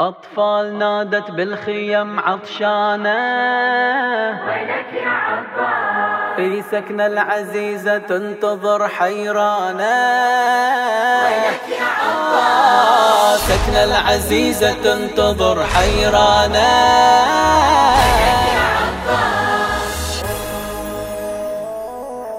أطفال نادت بالخيم عطشانة. وينك يا عباس في سكن العزيزة تنتظر حيرانة. وينك يا عباس سكن العزيزة تنتظر حيرانة.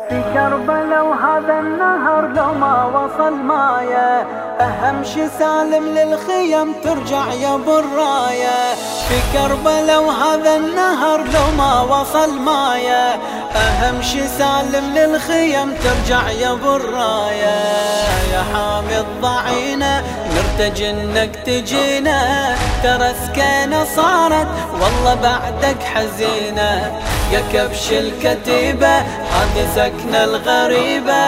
في كربلاء وهذا النهر لو ما وصل مايه أهم شي سالم للخيم ترجع يا برايه في كربلاء وهذا النهر لو ما وصل ماية. أهم شي سالم للخيم ترجع يا برايه يا حامي الضعينه نرتجي إنك تجينا. ترى سكينة صارت والله بعدك حزينة. يا كبش الكتيبة سكنة الغريبة.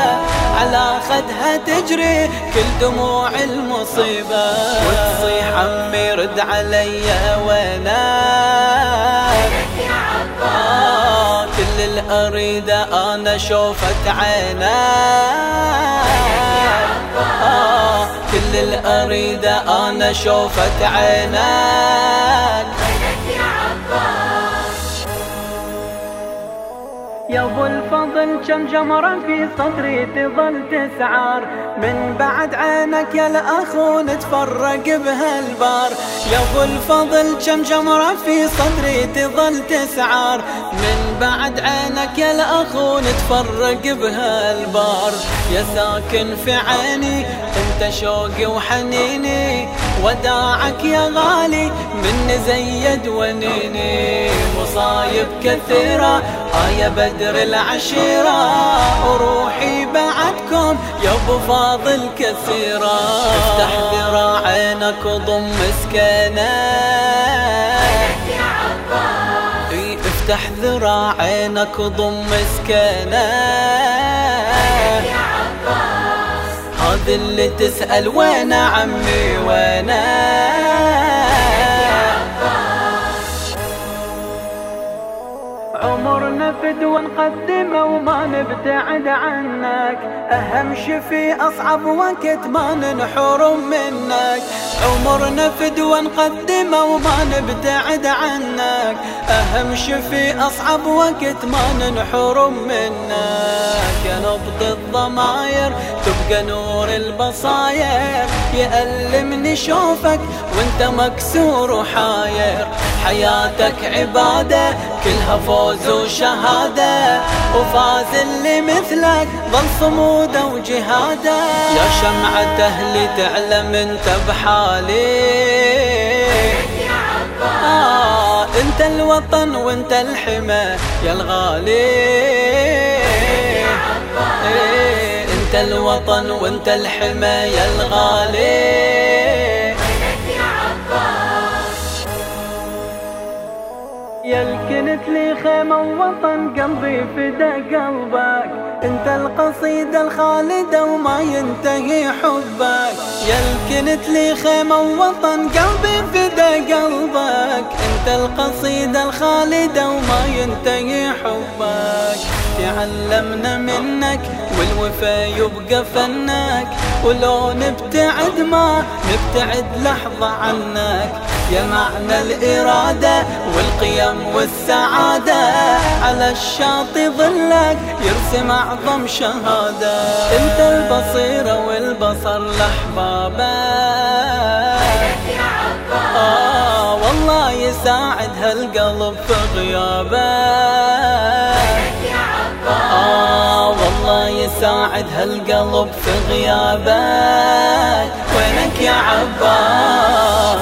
على خدها تجري كل دموع المصيبة. وتصيح عمي رد علي وينك آه كل الأريدة أنا شوفت عينك آه كل الأريدة أنا شوفت عينك يا ابو الفضل كم جمرة في صدري تظل تسعار. من بعد عينك يا الاخو نتفرق بهالبار. يا ابو الفضل كم جمرة في صدري تظل تسعار. من بعد عينك يا الاخو نتفرق بهالبار. يا ساكن في عيني انت شوقي وحنيني. وداعك يا غالي من زيد ونيني. مصايب كثيرة آية بدر العشيرة وروحي بعدكم يا أبو فاضل كثيرة. افتح ذراعينك وضم مسكنك إي افتح ذراعينك وضم مسكنك هذا اللي تسأل وين عمي وينه؟ عمرنا فدوى نقدمه وما نبتعد عنك. أهم شي في أصعب وقت ما ننحرم منك. عمرنا فدوى نقدمه وما نبتعد عنك. أهم شي في أصعب وقت ما ننحرم منك. يا نبض الضماير تبقى نور البصاير. يألمني شوفك وانت مكسور وحاير. حياتك عبادة كلها فوز وشهادة. وفاز اللي مثلك ظل صموده وجهاده يا شمعة أهلي تعلم أنت بحالي. آه أنت الوطن وأنت الحمى يا الغالي. إيه أنت الوطن وأنت الحمى يا الغالي. يا الكنت لي خيمة ووطن قلبي فدا قلبك. انت القصيدة الخالدة وما ينتهي حبك. يا الكنت لي خيمة ووطن قلبي فدا قلبك. انت القصيدة الخالدة وما ينتهي حبك. تعلمنا منك والوفا يبقى فنك. ولو نبتعد ما نبتعد لحظة عنك. يا معنى الإرادة والقيم والسعادة. على الشاطئ ظلك يرسم أعظم شهادة. أنت البصيرة والبصر لأحبابك آه والله يساعد هالقلب في غيابك آه والله يساعد هالقلب في غيابك وينك يا عباس؟